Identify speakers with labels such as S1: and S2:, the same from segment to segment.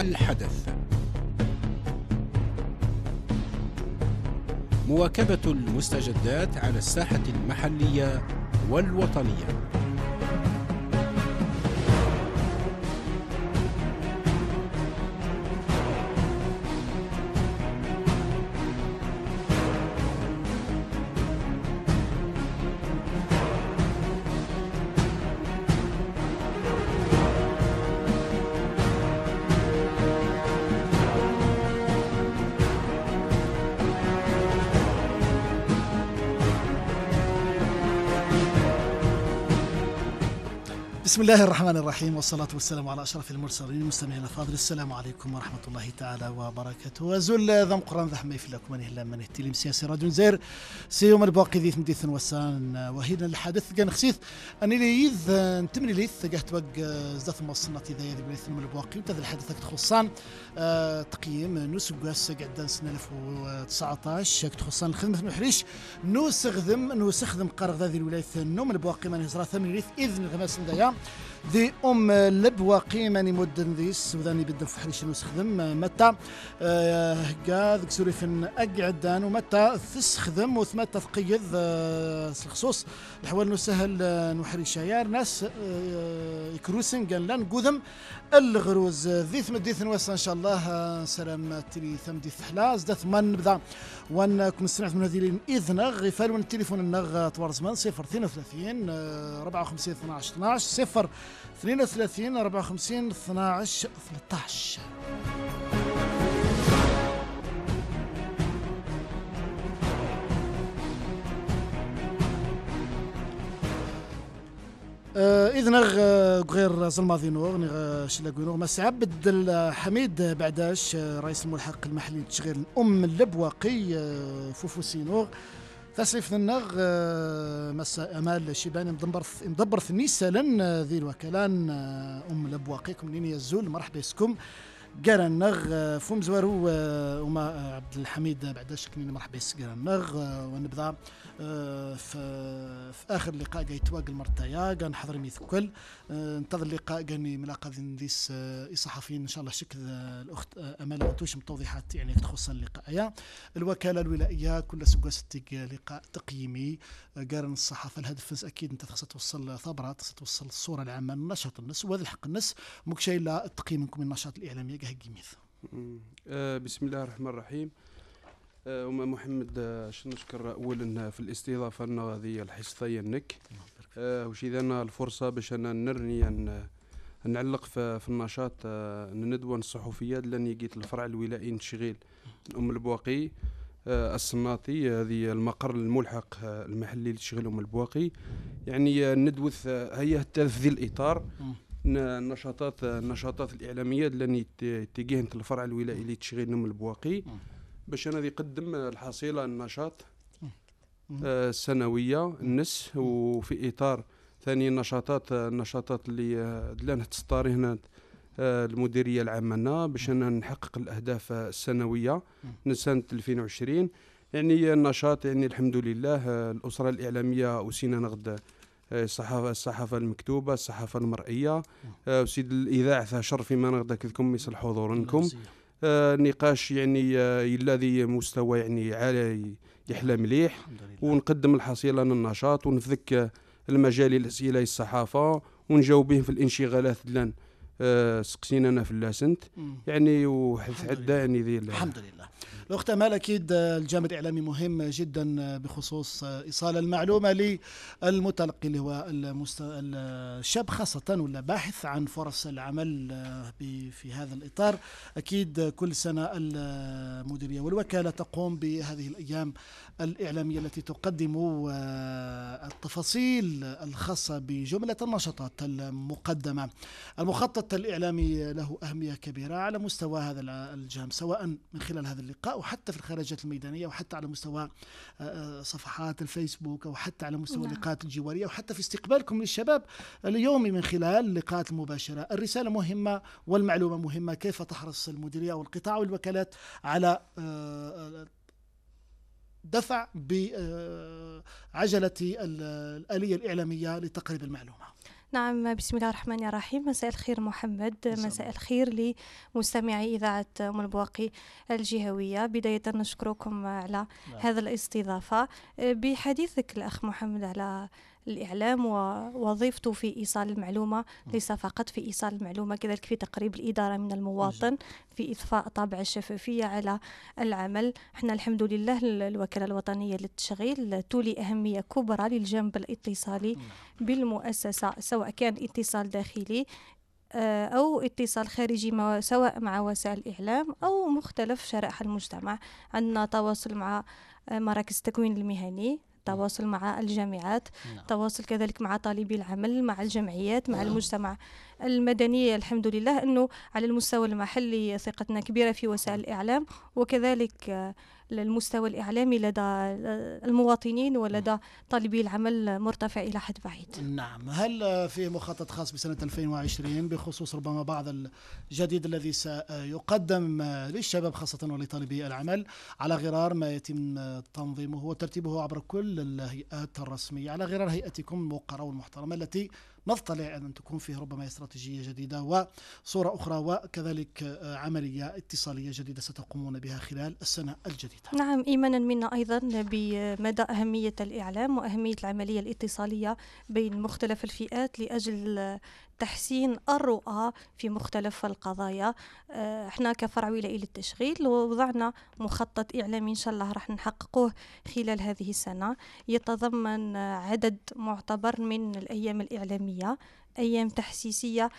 S1: الحدث. مواكبة المستجدات على الساحة المحلية والوطنية.
S2: بسم الله الرحمن الرحيم والصلاة والسلام على أشرف المرسلين مستمعينا الفاضل. السلام عليكم ورحمة الله تعالى وبركاته. وزول ذم قران ذا حمي في لكم من من التلم سياسي راديو زير سيوم الباقي ذي ثمديث وسان وهنا الحدث كان خسيث. أني ليذ نتمني ليث قهت بق زدت مصنة إذا يذي بليث من الباقي. وتذ الحدث خصان تقييم نوس قاس قعدان سنة 2019 تخصان الخدمة محريش نوس خدم نوس خدم قرغ ذي الولاية النوم الباقي من هزرا ثمن ليث إذن غماس ندايا. ذي أم لب وقيمة مدن ذيس وذاني بدن فحريش نستخدم متى؟ آه قاذ كسوريفن اقعدان ومتى؟ تسخدم وثمتى تقيض آه الخصوص الحوال نسهل آه نوحري شايار ناس آه يكروسن قال لأن قذم الغروز ذي ثمديث نوسا إن شاء الله آه سلام تلي ثمديث حلا زدت من نبدأ. وانكم سمعت من هذه إذن غفال من التليفون النغ طوار زمان 032 54 12 12 0 32 54 12 13 آه إذن غير زلماضي نور نغ شلاقوي نور مس عبد حميد بعداش رئيس الملحق المحلي لتشغيل الأم اللبواقي فوفوسي نور تسليف النغ مساء أمال شيبان مدبر مدبر ثني سالن ذي الوكلان أم لبواقيكم لين يزول مرحبا بكم قال النغ فم زوارو وما عبد الحميد بعد شكلين مرحبا قال النغ ونبدا. في, في آخر لقاء قاي تواق المرتايا كان حضر ميث كل. انتظر اللقاء قاني ملاقا ذيس صحفيين إن شاء الله شكل الأخت امال وتوش توضيحات يعني تخص اللقاء. الوكالة الولائيه كل ستيك لقاء تقييمي. قارن الصحافة الهدف أكيد أنت خاصة توصل ثبره توصل الصورة العامة نشاط الناس وهذا الحق الناس مك شيء لا التقييم منكم النشاط الإعلامي
S3: آه بسم الله الرحمن الرحيم. آه وما محمد آه نشكر اولا في الاستضافة هذه الحصتين نك آه وش إذا الفرصة باش أنا نرني أن نعلق في, النشاط الندوه الصحفيه لأني جيت الفرع الولائي تشغيل أم البواقي السناطي هذه المقر الملحق المحلي لتشغيل أم البواقي. يعني ندوة هي في ذي الإطار. النشاطات النشاطات الإعلامية اللي تجيه الفرع الولائي لتشغيل أم البواقي. باش أنا يقدم الحصيلة النشاط السنويه النس وفي إطار ثاني النشاطات النشاطات اللي لأن تسطاري هنا المديرية العامة لنا باش نحقق الأهداف السنوية من سنه 2020 يعني النشاط يعني الحمد لله الأسرة الإعلامية وسينا نغد الصحافة المكتوبة الصحافة المرئية آه وسيد الإذاعة شرفي ما نغدا كذكم مثل حضوركم. آه نقاش يعني آه الذي مستوى يعني عالي يحلى مليح. ونقدم الحصيلة للنشاط ونفذك المجال الأسئلة الصحافة ونجاوب بهم في الانشغالات لأن آه سقسينا في اللاسنت. يعني وحث عدة يعني ذي
S2: الحمد لله. الأخت أمال أكيد الجانب الإعلامي مهم جدا بخصوص إيصال المعلومة للمتلقي اللي هو. الشاب خاصة ولا باحث عن فرص العمل في هذا الإطار أكيد كل سنة المديرية والوكالة تقوم بهذه الأيام الإعلامية التي تقدم التفاصيل الخاصة بجملة النشاطات المقدمة المخطط الإعلامي له أهمية كبيرة على مستوى هذا الجانب سواء من خلال هذا اللقاء وحتى في الخارجات الميدانية وحتى على مستوى صفحات الفيسبوك أو حتى على مستوى نعم. اللقاءات الجوارية وحتى في استقبالكم للشباب اليومي من خلال اللقاءات المباشرة. الرسالة مهمة والمعلومة مهمة. كيف تحرص المديرية والقطاع والوكالات على دفع بعجلة الآلية الإعلامية لتقريب المعلومة؟
S4: نعم بسم الله الرحمن الرحيم. مساء الخير محمد. مساء الخير لمستمعي إذاعة أم البواقي الجهوية. بداية نشكركم على نعم. هذا الاستضافة. بحديثك الأخ محمد على الإعلام ووظيفته في إيصال المعلومة ليس فقط في إيصال المعلومة كذلك في تقريب الإدارة من المواطن في إضفاء طابع الشفافية على العمل. إحنا الحمد لله الوكالة الوطنية للتشغيل تولي أهمية كبرى للجانب الاتصالي بالمؤسسة سواء كان اتصال داخلي آه، أو اتصال خارجي سواء مع وسائل الإعلام أو مختلف شرائح المجتمع. عندنا تواصل مع آه، مراكز التكوين المهني تواصل مع الجامعات نعم. تواصل كذلك مع طالبي العمل مع الجمعيات مع نعم. المجتمع المدني الحمد لله أنه على المستوى المحلي ثقتنا كبيرة في وسائل الإعلام وكذلك المستوى الإعلامي لدى المواطنين ولدى طالبي العمل مرتفع إلى حد بعيد.
S2: نعم. هل في مخطط خاص بسنة 2020 بخصوص ربما بعض الجديد الذي سيقدم للشباب خاصة ولطالبي العمل على غرار ما يتم تنظيمه وترتيبه عبر كل الهيئات الرسمية على غرار هيئتكم الموقرة والمحترمة التي نطلع أن تكون فيه ربما استراتيجية جديدة وصورة أخرى وكذلك آه، عملية اتصالية جديدة ستقومون بها خلال السنة الجديدة.
S4: نعم إيمانا منا أيضا بمدى أهمية الإعلام وأهمية العملية الاتصالية بين مختلف الفئات لأجل تحسين الرؤى في مختلف القضايا. آه، إحنا كفرع ولائي للتشغيل وضعنا مخطط إعلامي إن شاء الله راح نحققه خلال هذه السنة. يتضمن عدد معتبر من الأيام الإعلامية. أيام تحسيسية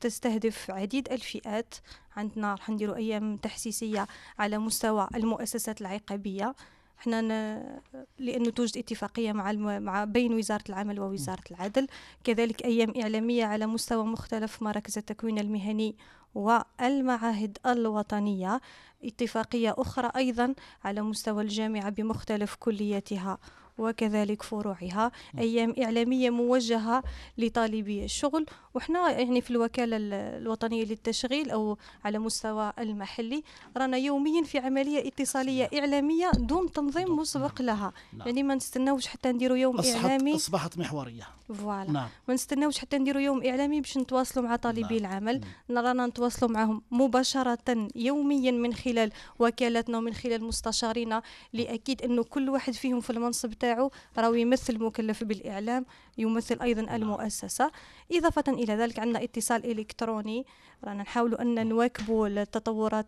S4: تستهدف عديد الفئات. عندنا راح نديروا أيام تحسيسية على مستوى المؤسسات العقابية. إحنا. لأنه توجد اتفاقية مع. مع بين وزارة العمل ووزارة العدل كذلك أيام إعلامية على مستوى مختلف مراكز التكوين المهني والمعاهد الوطنية اتفاقية أخرى أيضا على مستوى الجامعة بمختلف كلياتها وكذلك فروعها. أيام إعلامية موجهة لطالبي الشغل. وإحنا يعني في الوكالة الوطنية للتشغيل أو على مستوى المحلي رانا يوميا في عملية اتصالية إعلامية دون تنظيم مسبق لها. نعم. يعني ما نستناوش حتى نديروا يوم
S2: أصبحت
S4: إعلامي.
S2: أصبحت محورية.
S4: فوالا. نعم. ما نستناوش حتى نديروا يوم إعلامي باش نتواصلوا مع طالبي نعم. العمل. رانا نتواصلوا معهم مباشرة يوميا من خلال وكالتنا ومن خلال مستشارينا. لأكيد أنه كل واحد فيهم في المنصب تاعو راهو يمثل مكلف بالإعلام. يمثل أيضا نعم. المؤسسة. إضافة إلى ذلك عندنا اتصال إلكتروني. رانا نحاول أن نواكبوا التطورات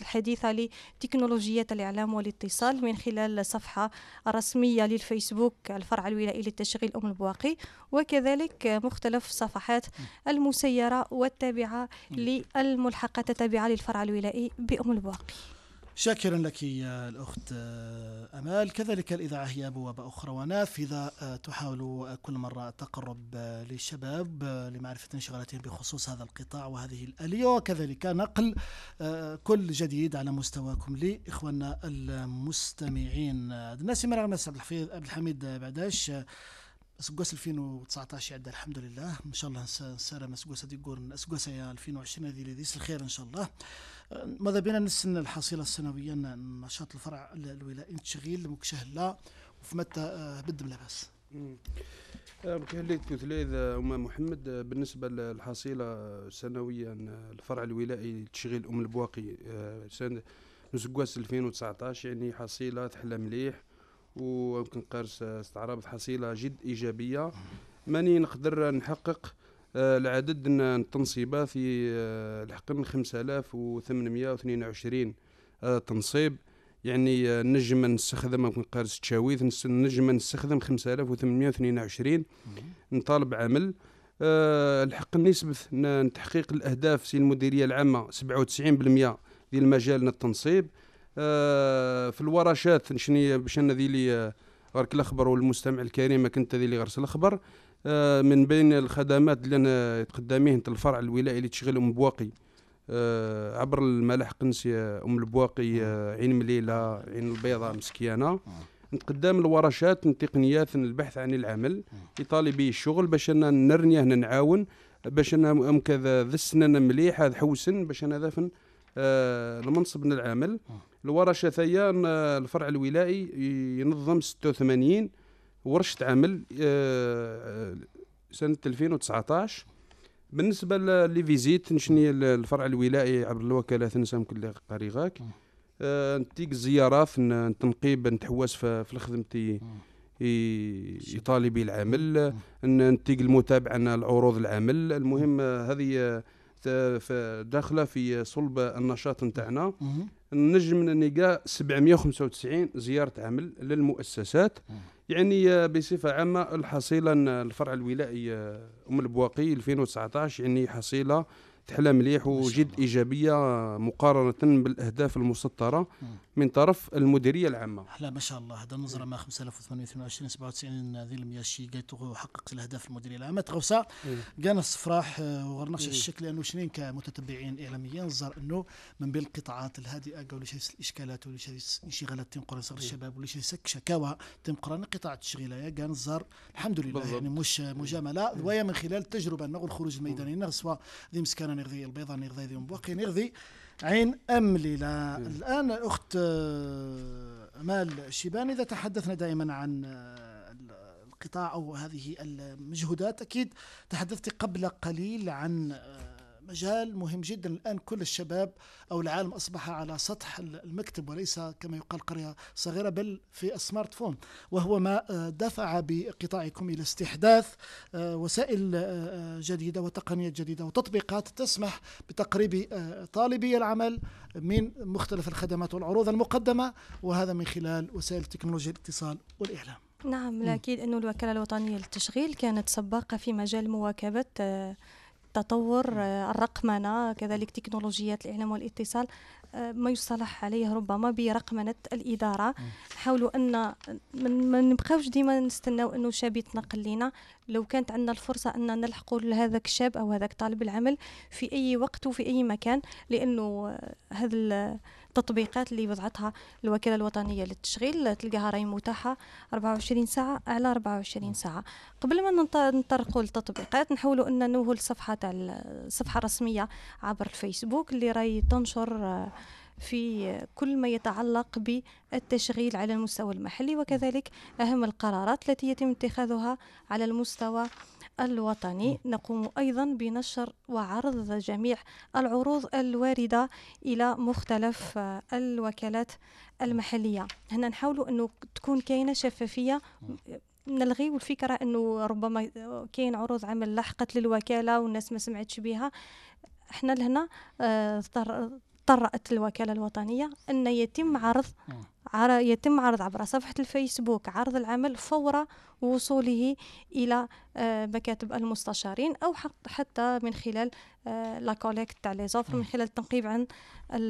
S4: الحديثة لتكنولوجيات الإعلام والاتصال من خلال الصفحة الرسمية للفيسبوك الفرع الولائي للتشغيل أم البواقي. وكذلك مختلف صفحات المسيرة والتابعة للملحقات التابعة للفرع الولائي بأم البواقي.
S2: شاكرا لك يا الأخت آه، أمال. كذلك الإذاعة هي بوابة أخرى ونافذة آه، تحاول كل مرة التقرب آه، للشباب لمعرفة انشغالاتهم بخصوص هذا القطاع وهذه الآلية. وكذلك نقل كل جديد على مستواكم لإخواننا المستمعين. الناس مرة عبد الحميد بعداش. مسقوس 2019 يعدى الحمد لله. إن شاء الله سارة مسقوس دي يقول مسقوس 2020 هذه لذيس الخير إن شاء الله. ماذا بينا نسن الحصيلة السنوية نشاط الفرع الولائي تشغيل مكشهلا وفي متى آه، بدم لاباس
S3: اللي تثليذ أم محمد بالنسبة للحصيلة السنوية الفرع الولائي تشغيل أم البواقي آه، سنة نسقواس 2019 يعني حصيلة تحلى مليح ويمكن قارس استعراض حصيلة جد إيجابية. ماني نقدر نحقق آه، العدد التنصيبات في الحق 5822 تنصيب. يعني نجم نستخدم قارس التشاويذ نجم نستخدم 5822 نطالب عمل. الحق نسبة تحقيق الأهداف سي المديرية العامة 97% ديال المجال التنصيب. في الورشات شنو باش أنا ذي لي غير الخبر والمستمع الكريم كنت ذي لي غرس الخبر آه، من بين الخدمات اللي أنا تقدميه الفرع الولائي اللي تشغل أم بواقي. آه، عبر الملاح قنسية أم البواقي آه، عين مليلة عين البيضاء مسكيانه نقدم الورشات تقنيات البحث عن العمل. لطالبي الشغل باش أنا نرنيه نعاون باش أنا كذا ذا السنة مليح هذا حوسن باش أنا ذا المنصب من العمل الورشة ثيا الفرع الولائي ينظم 86 ورشة عمل سنة 2019 بالنسبة لي فيزيت نشني الفرع الولائي عبر الوكالة ثنسى يمكن قريغاك؟ آه نتيك الزيارات نتنقيب نتحواس في خدمتي طالبي العمل. نتيق المتابعة العروض العمل. المهم هذه داخله في صلب النشاط نتاعنا. نجم نلقى 795 زيارة عمل للمؤسسات. يعني بصفة عامة الحصيلة الفرع الولائي أم البواقي 2019 يعني حصيلة تحلى مليح وجد إيجابية مقارنة بالأهداف المسطرة. من طرف المديرية العامة.
S2: لا ما شاء الله هذا نظرة ما 5822 97 ذي المياشي قيتو حققت الأهداف المديرية العامة. تغوسا كان الصفراح آه، وغرناش الشكل لأنه شنين كمتتبعين إعلاميين نظر إنه من بين القطاعات الهادئة قالوا شيء الإشكالات ولا شيء انشغالات تنقر صغر الشباب ولا سك شكاوى تنقر قطاع التشغيلية كان نظر الحمد لله بالضبط. يعني مش مجاملة ويا من خلال التجربه نغ الخروج الميداني نغسوا ذي مسكانه نغذي البيضاء نغذي ذي مبوقي نغذي عين أملي لا الآن أخت آه، أمال الشيباني إذا تحدثنا دائما عن آه، القطاع أو هذه المجهودات أكيد تحدثت قبل قليل عن آه، مجال مهم جدا الآن كل الشباب أو العالم أصبح على سطح المكتب وليس كما يقال قرية صغيرة بل في السمارت فون. وهو ما آه، دفع بقطاعكم إلى استحداث آه، وسائل آه، جديدة وتقنيات جديدة وتطبيقات تسمح بتقريب طالبي العمل من مختلف الخدمات والعروض المقدمة وهذا من خلال وسائل تكنولوجيا الاتصال والإعلام.
S4: نعم أكيد أنه الوكالة الوطنية للتشغيل كانت سباقة في مجال مواكبة تطور آه، الرقمنة كذلك تكنولوجيات الإعلام والاتصال آه، ما يصطلح عليه ربما برقمنة الإدارة. نحاولوا أن ما نبقاوش ديما نستناو أنه شاب يتنقل لنا لو كانت عندنا الفرصة أن نلحقوا لهذاك الشاب أو هذاك طالب العمل في أي وقت وفي أي مكان لأنه آه، هذا التطبيقات اللي وضعتها الوكالة الوطنية للتشغيل. تلقاها راهي متاحة 24 ساعة على 24 ساعة. قبل ما نطرقوا للتطبيقات نحاولوا أن نوهوا الصفحة تاع الصفحة الرسمية عبر الفيسبوك اللي راهي تنشر في كل ما يتعلق بالتشغيل على المستوى المحلي. وكذلك أهم القرارات التي يتم اتخاذها على المستوى الوطني. نقوم أيضا بنشر وعرض جميع العروض الواردة إلى مختلف الوكالات المحلية. هنا نحاول أنه تكون كاينة شفافية. نلغي والفكرة أنه ربما كاين عروض عمل لحقت للوكالة والناس ما سمعتش بها. إحنا لهنا آه طرأت الوكالة الوطنية أن يتم عرض يتم عرض عبر صفحة الفيسبوك عرض العمل فور وصوله إلى آه، مكاتب المستشارين أو حتى من خلال آه، la collecte تاع les من خلال التنقيب عن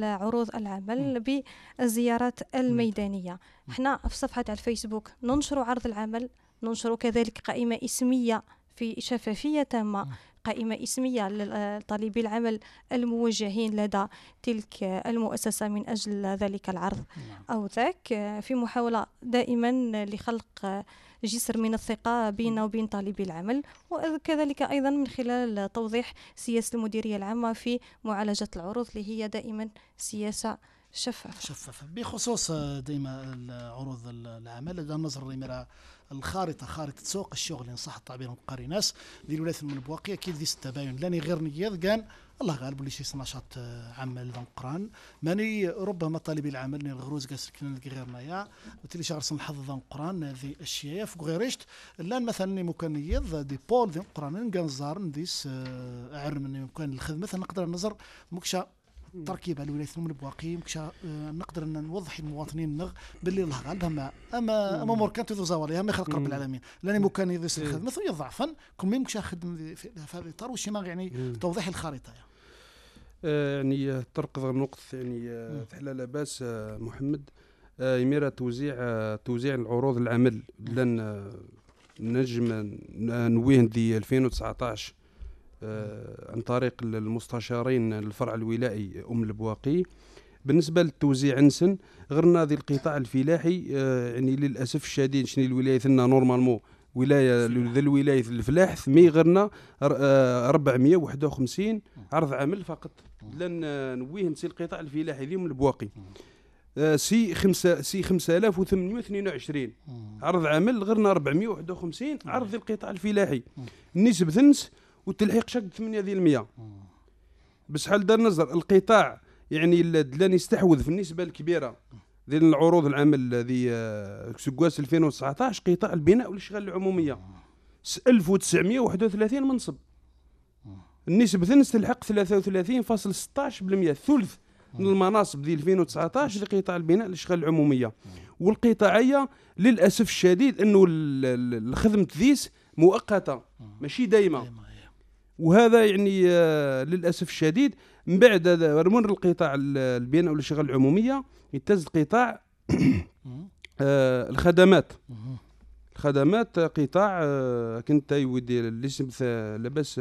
S4: عروض العمل بالزيارات الميدانية. إحنا في صفحة الفيسبوك ننشر عرض العمل ننشر كذلك قائمة اسمية في شفافية تامة. قائمة إسمية لطالبي العمل الموجهين لدى تلك المؤسسة من أجل ذلك العرض. نعم. أو ذاك في محاولة دائما لخلق جسر من الثقة بيننا وبين طالبي العمل وكذلك أيضا من خلال توضيح سياسة المديرية العامة في معالجة العروض اللي هي دائما سياسة شفافة.
S2: شفافة. بخصوص ديما عروض العمل لدى لمرا الخارطة خارطة سوق الشغل ان صح التعبير مقاري ناس دي الولايات المنبواقيه أكيد ذي التباين لاني غير نياض كان الله غالب اللي شي نشاط آه، عمل ذا قران ماني ربما طالبي العمل ني الغروز قاس كنا غير مايا وتلي شهر صن حظ ذا قران ذي الشيء في غيريشت لأن مثلا ممكن يض دي بول ذي قران كان زار نديس آه، اعر من ممكن الخدمة. نقدر نظر مكشا تركيب على الولايات المغرب بواقي مكشا آه، نقدر إن نوضح المواطنين نغ باللي الله غالب اما اما أما مور كانت ذو زوالي اما خلق رب العالمين. لأني مو كان يضيس الخدمة مثل ضعفا كل مين مكشا خدم في هذا الإطار وشي يعني توضيح الخريطة يعني.
S3: آه يعني تركض النقط يعني تحلى لاباس آه محمد. آه يمير توزيع توزيع العروض العمل. لأن نجم نويه دي 2019 آه، عن طريق المستشارين الفرع الولائي أم البواقي. بالنسبة للتوزيع نسن غير هذه القطاع الفلاحي آه، يعني للأسف الشديد شنو الولاية ثنا نورمالمون ولاية ذا الولاية الفلاح ثمي غيرنا 451 آه، عرض عمل فقط. لأن نويه نسي القطاع الفلاحي ذي من البواقي. آه، سي خمسة سي 5822 عرض عمل غيرنا 451 عرض القطاع الفلاحي. النسب ثنس والتلحيق شك 8 ديال المية. بس حال دار نظر القطاع يعني دلان يستحوذ في النسبة الكبيرة ديال العروض العمل هذه آه، سكواس 2019 قطاع البناء والإشغال العمومية. 1931 منصب. النسبة ثنس تلحق 33.16% ثلث من المناصب ديال 2019 لقطاع البناء الاشغال العمومية. والقطاعية للأسف الشديد أنه الخدمه ذيس مؤقتة. ماشي دائمه وهذا يعني آه، للأسف الشديد من بعد من القطاع البناء والاشغال العمومية؟ يمتاز القطاع آه، الخدمات. الخدمات قطاع آه، كنت يودي الاسم لاباس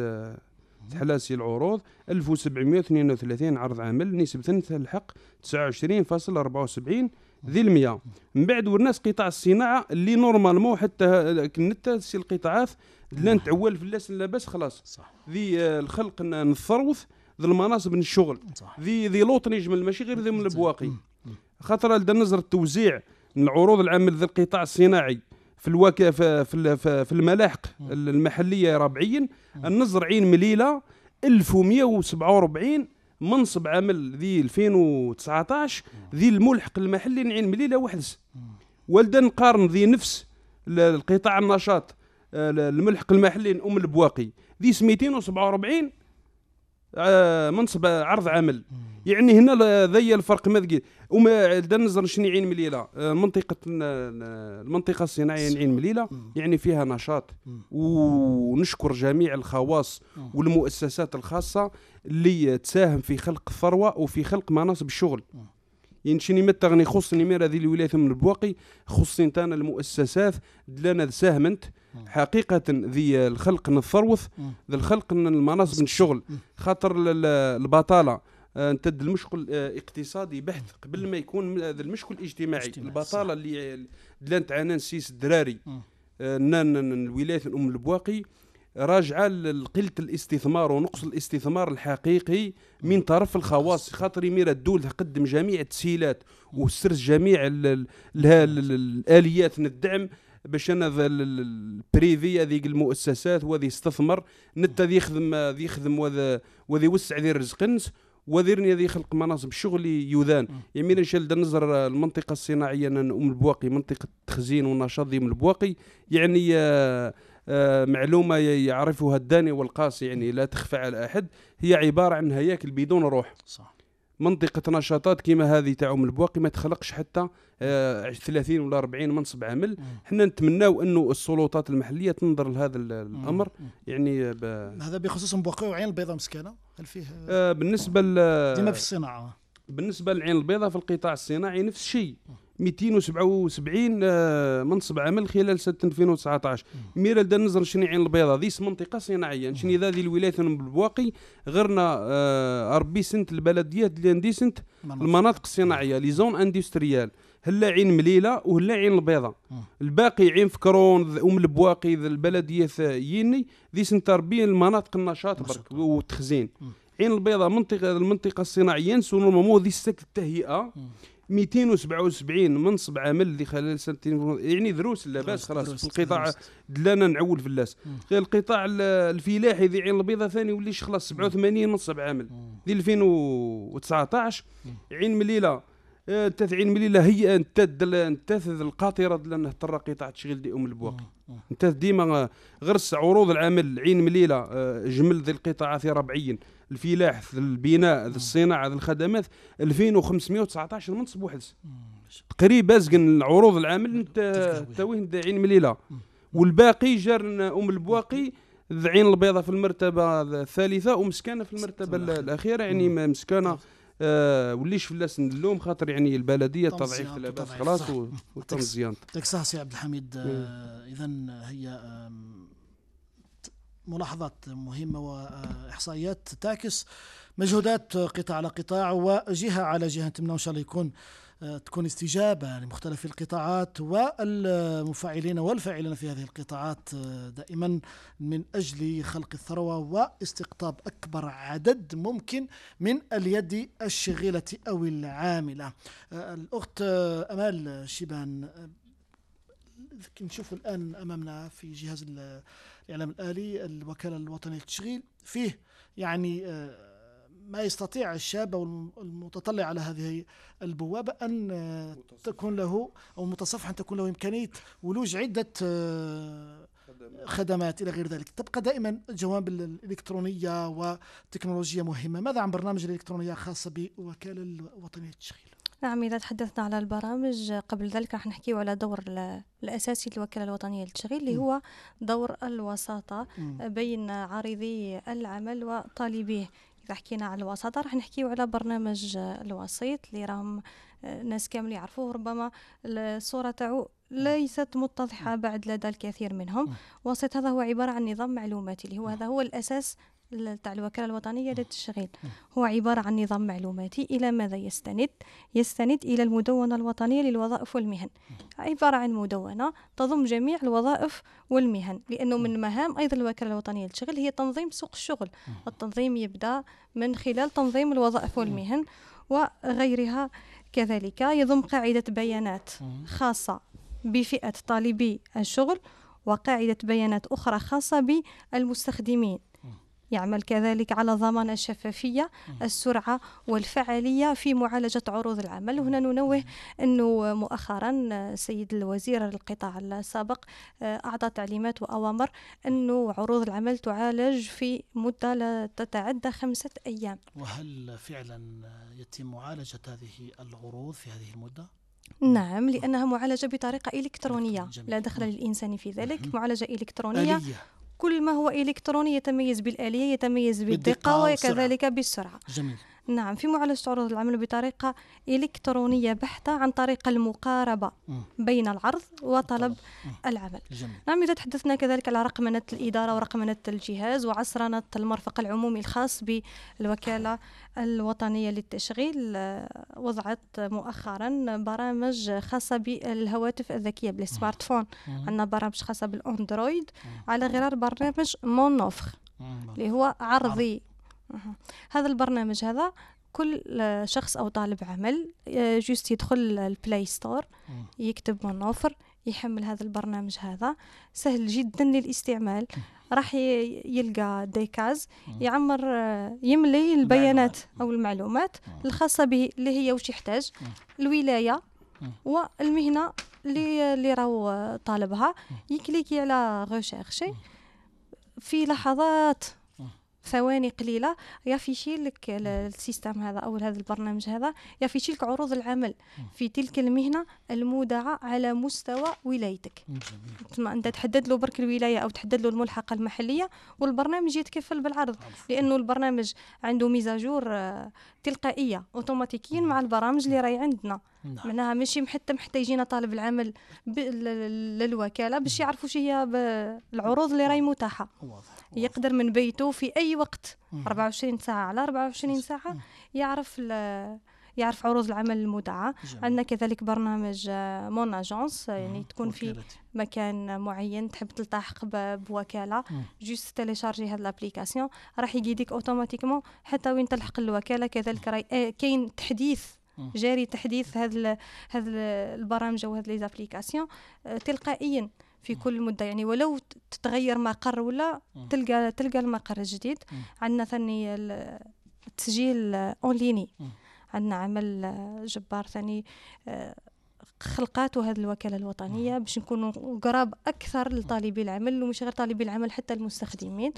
S3: تحلاسي العروض 1732 عرض عمل نسبة تلحق 29.74 ذي المية من بعد والناس قطاع الصناعة اللي نورمالمون حتى كنت سي القطاعات لأن تعول في الناس لاباس خلاص. صح. ذي آه، الخلق نثروث ذي المناصب الشغل. ذي ذي لوط يجمل ماشي غير ذي من البواقي. خاطر نظر التوزيع العروض العمل ذي القطاع الصناعي في الوكا في, في, في الملاحق المحلية ربعيا النظر عين مليلة 1147 منصب عمل ذي 2019 ذي الملحق المحلي عين مليله وحدس. ولدا نقارن ذي نفس القطاع النشاط آه، الملحق المحلي ام البواقي. ذي 247 آه، منصب عرض عمل. يعني هنا ذي الفرق ما ذكي وما نزر شنو عين مليلة؟ آه، منطقة المنطقة الصناعية عين مليلة يعني فيها نشاط. ونشكر جميع الخواص والمؤسسات الخاصة اللي تساهم في خلق الثروة وفي خلق مناصب الشغل. يعني شني متى غني خصني مير هذه الولايات من البواقي خصني أنا المؤسسات لنا ساهمنت حقيقة ذي الخلق الثروث ذي الخلق المناصب الشغل خاطر البطالة آه، انت المشكل اقتصادي بحت قبل ما يكون المشكل اجتماعي البطالة اللي دلانت عنا نسيس الدراري آه، الولايات الأم البواقي راجعة لقلة الاستثمار ونقص الاستثمار الحقيقي من طرف الخواص. خاطر يمير الدول تقدم جميع التسهيلات وسرس جميع الآليات من الدعم باش أنا البريفي هذيك المؤسسات وذي يستثمر نتا ذي يخدم ذي يخدم وذي يوسع ذي رزق وذيرني هذه خلق مناصب الشغل يذان يمين ان شاء نظر المنطقة الصناعية أم البواقي منطقة تخزين ونشاط ذي البواقي. يعني آه آه معلومة يعرفها الداني والقاصي يعني لا تخفى على أحد. هي عبارة عن هياكل بدون روح. صح. منطقة نشاطات كيما هذه تاع أم البواقي ما تخلقش حتى آه 30 ولا 40 منصب عمل. حنا نتمناو أنه السلطات المحلية تنظر لهذا الأمر. يعني
S2: هذا بخصوص بواقي وعين البيضاء مسكانة هل فيه
S3: آه بالنسبة
S2: ديما في الصناعة؟
S3: بالنسبة للعين البيضاء في القطاع الصناعي نفس الشيء. 277 آه، منصب عمل خلال سنه 2019 ميرا دا نزر شنو عين البيضاء؟ ذيس منطقة صناعية. شنو ذا الولايات بالبواقي؟ غيرنا آه، ربي سنت البلديات اللي عندي سنت المناطق الصناعية لي زون اندستريال. هلا عين مليلة وهلا عين البيضاء الباقي عين فكرون أم البواقي البلديه يني. ذي سنت ربي المناطق النشاط برك والتخزين عين البيضاء منطقة المنطقة الصناعية نسو مو ذي ست التهيئه 277 منصب عمل اللي خلال سنتين. يعني دروس لاباس خلاص في القطاع دلانا نعول في اللاس غير القطاع الفلاحي ذي عين البيضاء ثاني وليش خلاص 87 منصب عمل ذي 2019 عين مليلة عين مليله هي انت انت القاطرة لأنه ترى قطاع تشغيل دي أم البواق انت ديما غرس عروض العمل عين مليله آه، جمل ذي القطاعات ربعيا الفلاح البناء الصناعة الخدمات 2519 منصب واحد تقريبا زقن عروض العمل انت توين عين مليله والباقي جار أم البواقي عين البيضاء في المرتبة الثالثة ومسكانه في المرتبة الأخيرة. يعني مسكانه آه وليش فلاس ندلوم خاطر يعني البلدية تضعيف اللباس خلاص وتم زيانته
S2: يعطيك الصحه سي عبد الحميد. آه اذا هي ملاحظات مهمة وإحصائيات تعكس مجهودات قطاع على قطاع وجهة على جهة. نتمنى إن شاء الله يكون تكون استجابة لمختلف القطاعات والمفاعلين والفاعلين في هذه القطاعات آه، دائما من أجل خلق الثروة واستقطاب أكبر عدد ممكن من اليد الشغيلة أو العاملة. آه، الأخت أمال شيبان نشوف الآن أمامنا في جهاز الإعلام الآلي الوكالة الوطنية للتشغيل. فيه يعني ما يستطيع الشاب أو المتطلع على هذه البوابة أن تكون له أو المتصفح أن تكون له إمكانية ولوج عدة خدمات. إلى غير ذلك. تبقى دائما الجوانب الإلكترونية والتكنولوجيا مهمة. ماذا عن برنامج الإلكترونية خاصة بوكالة الوطنية للتشغيل
S4: نعم إذا تحدثنا على البرامج قبل ذلك راح نحكي على دور الأساسي للوكالة الوطنية للتشغيل اللي هو دور الوساطة بين عارضي العمل وطالبيه. إذا حكينا على الوساطة راح نحكيو على برنامج الوسيط اللي راهم آه، ناس كامل يعرفوه. ربما الصورة تاعو ليست متضحة بعد لدى الكثير منهم. وسيط هذا هو عبارة عن نظام معلوماتي اللي هو هذا هو الأساس تاع الوكالة الوطنية للتشغيل. هو عبارة عن نظام معلوماتي إلى ماذا يستند؟ يستند إلى المدونة الوطنية للوظائف والمهن. عبارة عن مدونة تضم جميع الوظائف والمهن لأنه من مهام أيضا الوكالة الوطنية للتشغيل هي تنظيم سوق الشغل. التنظيم يبدأ من خلال تنظيم الوظائف والمهن وغيرها. كذلك يضم قاعدة بيانات خاصة بفئة طالبي الشغل وقاعدة بيانات أخرى خاصة بالمستخدمين. يعمل كذلك على ضمان الشفافية السرعة والفعالية في معالجة عروض العمل. وهنا ننوه أنه مؤخرا سيد الوزير القطاع السابق آه، أعطى تعليمات وأوامر أنه عروض العمل تعالج في مدة لا تتعدى خمسة أيام.
S2: وهل فعلا يتم معالجة هذه العروض في هذه المدة؟
S4: نعم لأنها معالجة بطريقة إلكترونية. لا دخل للإنسان في ذلك معالجة إلكترونية. آلية. كل ما هو إلكتروني يتميز بالآلية يتميز بالدقة وكذلك بالسرعة.
S2: جميل.
S4: نعم في معالجة عروض العمل بطريقة إلكترونية بحتة عن طريق المقاربة. بين العرض وطلب. العمل.
S2: جميل.
S4: نعم إذا تحدثنا كذلك على رقمنة الإدارة ورقمنة الجهاز وعصرنة المرفق العمومي الخاص بالوكالة الوطنية للتشغيل آه، وضعت مؤخرا برامج خاصة بالهواتف الذكية بالسمارت فون عندنا برامج خاصة بالأندرويد على غرار برنامج مونوفخ اللي هو عرضي. هذا البرنامج هذا كل شخص أو طالب عمل آه، juste يدخل ال Play Store يكتب mon offre يحمل هذا البرنامج هذا. سهل جدا للاستعمال. راح يلقى des cases يعمر آه، يملي البيانات أو المعلومات الخاصة به اللي هي وش يحتاج الولاية والمهنة اللي اللي راهو طالبها. يكليكي على rechercher في لحظات ثواني قليلة. يافيشي لك ال système هذا أو هذا البرنامج هذا يافيشي لك عروض العمل في تلك المهنة المودعة على مستوى ولايتك. ثم أنت تحدد له برك الولاية أو تحدد له الملحقة المحلية والبرنامج يتكفل بالعرض. لأنه البرنامج عنده mise à jour آه، تلقائية اوتوماتيكيا مع البرامج اللي راهي عندنا. نعم. معناها ماشي حتى محتى يجينا طالب العمل للوكالة باش يعرفوا شو هي العروض اللي راهي متاحة. واضح. يقدر من بيته في أي وقت 24 ساعة على 24 ساعة يعرف يعرف عروض العمل المودعة عندنا كذلك برنامج mon agence يعني تكون في مكان معين تحب تلتحق بوكالة. juste تيليشارجي هاد l'application راح يجيديك automatiquement حتى وين تلحق الوكالة. كذلك راي آه، كاين تحديث جاري تحديث هذا هذا البرامج وهذه les applications آه، تلقائيا في كل مدة. يعني ولو تتغير مقر ولا تلقى تلقى المقر الجديد. عندنا ثاني التسجيل en ligne عندنا عمل جبار ثاني آه، خلقاته هذه الوكالة الوطنية باش نكونوا قراب أكثر لطالبي العمل ومش غير طالبي العمل حتى المستخدمين.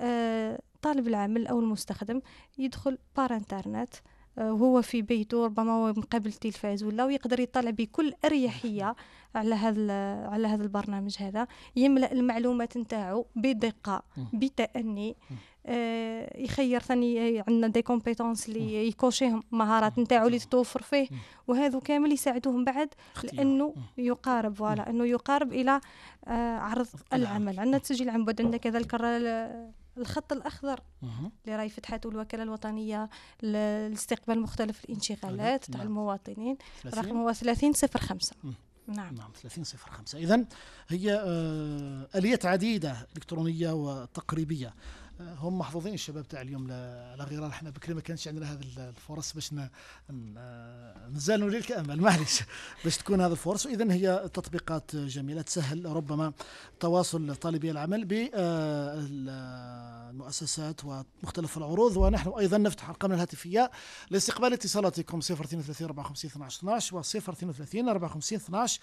S4: آه، طالب العمل أو المستخدم يدخل par internet وهو آه، في بيته ربما هو مقابل التلفاز ولا ويقدر يطلع بكل أريحية على هذا على هذا البرنامج هذا. يملأ المعلومات نتاعو بدقة بتأني. آه يخير ثاني عندنا des compétences اللي يكوشيهم مهارات نتاعو اللي تتوفر فيه. وهذو كامل يساعدوهم بعد لأنه يقارب voilà إنه يقارب إلى آه عرض العمل. عندنا تسجيل عن بعد عندنا كذلك الخط الأخضر اللي راهي فتحته الوكالة الوطنية لاستقبال مختلف الانشغالات تاع
S2: نعم.
S4: المواطنين.
S2: 30
S4: رقم هو 3005
S2: مم.
S4: نعم.
S2: نعم 30 صفر 5 إذا هي آه، آليات عديدة إلكترونية وتقريبية. آه، هم محظوظين الشباب تاع اليوم على غرار إحنا بكري ما كانش عندنا هذه الفرص باش آه، نزال نوليك امل معليش باش تكون هذه الفرص. واذا هي تطبيقات جميلة تسهل ربما تواصل طالبي العمل بالمؤسسات ومختلف العروض. ونحن أيضا نفتح أرقامنا الهاتفية لاستقبال اتصالاتكم 032 54 12 12 و 032 54 12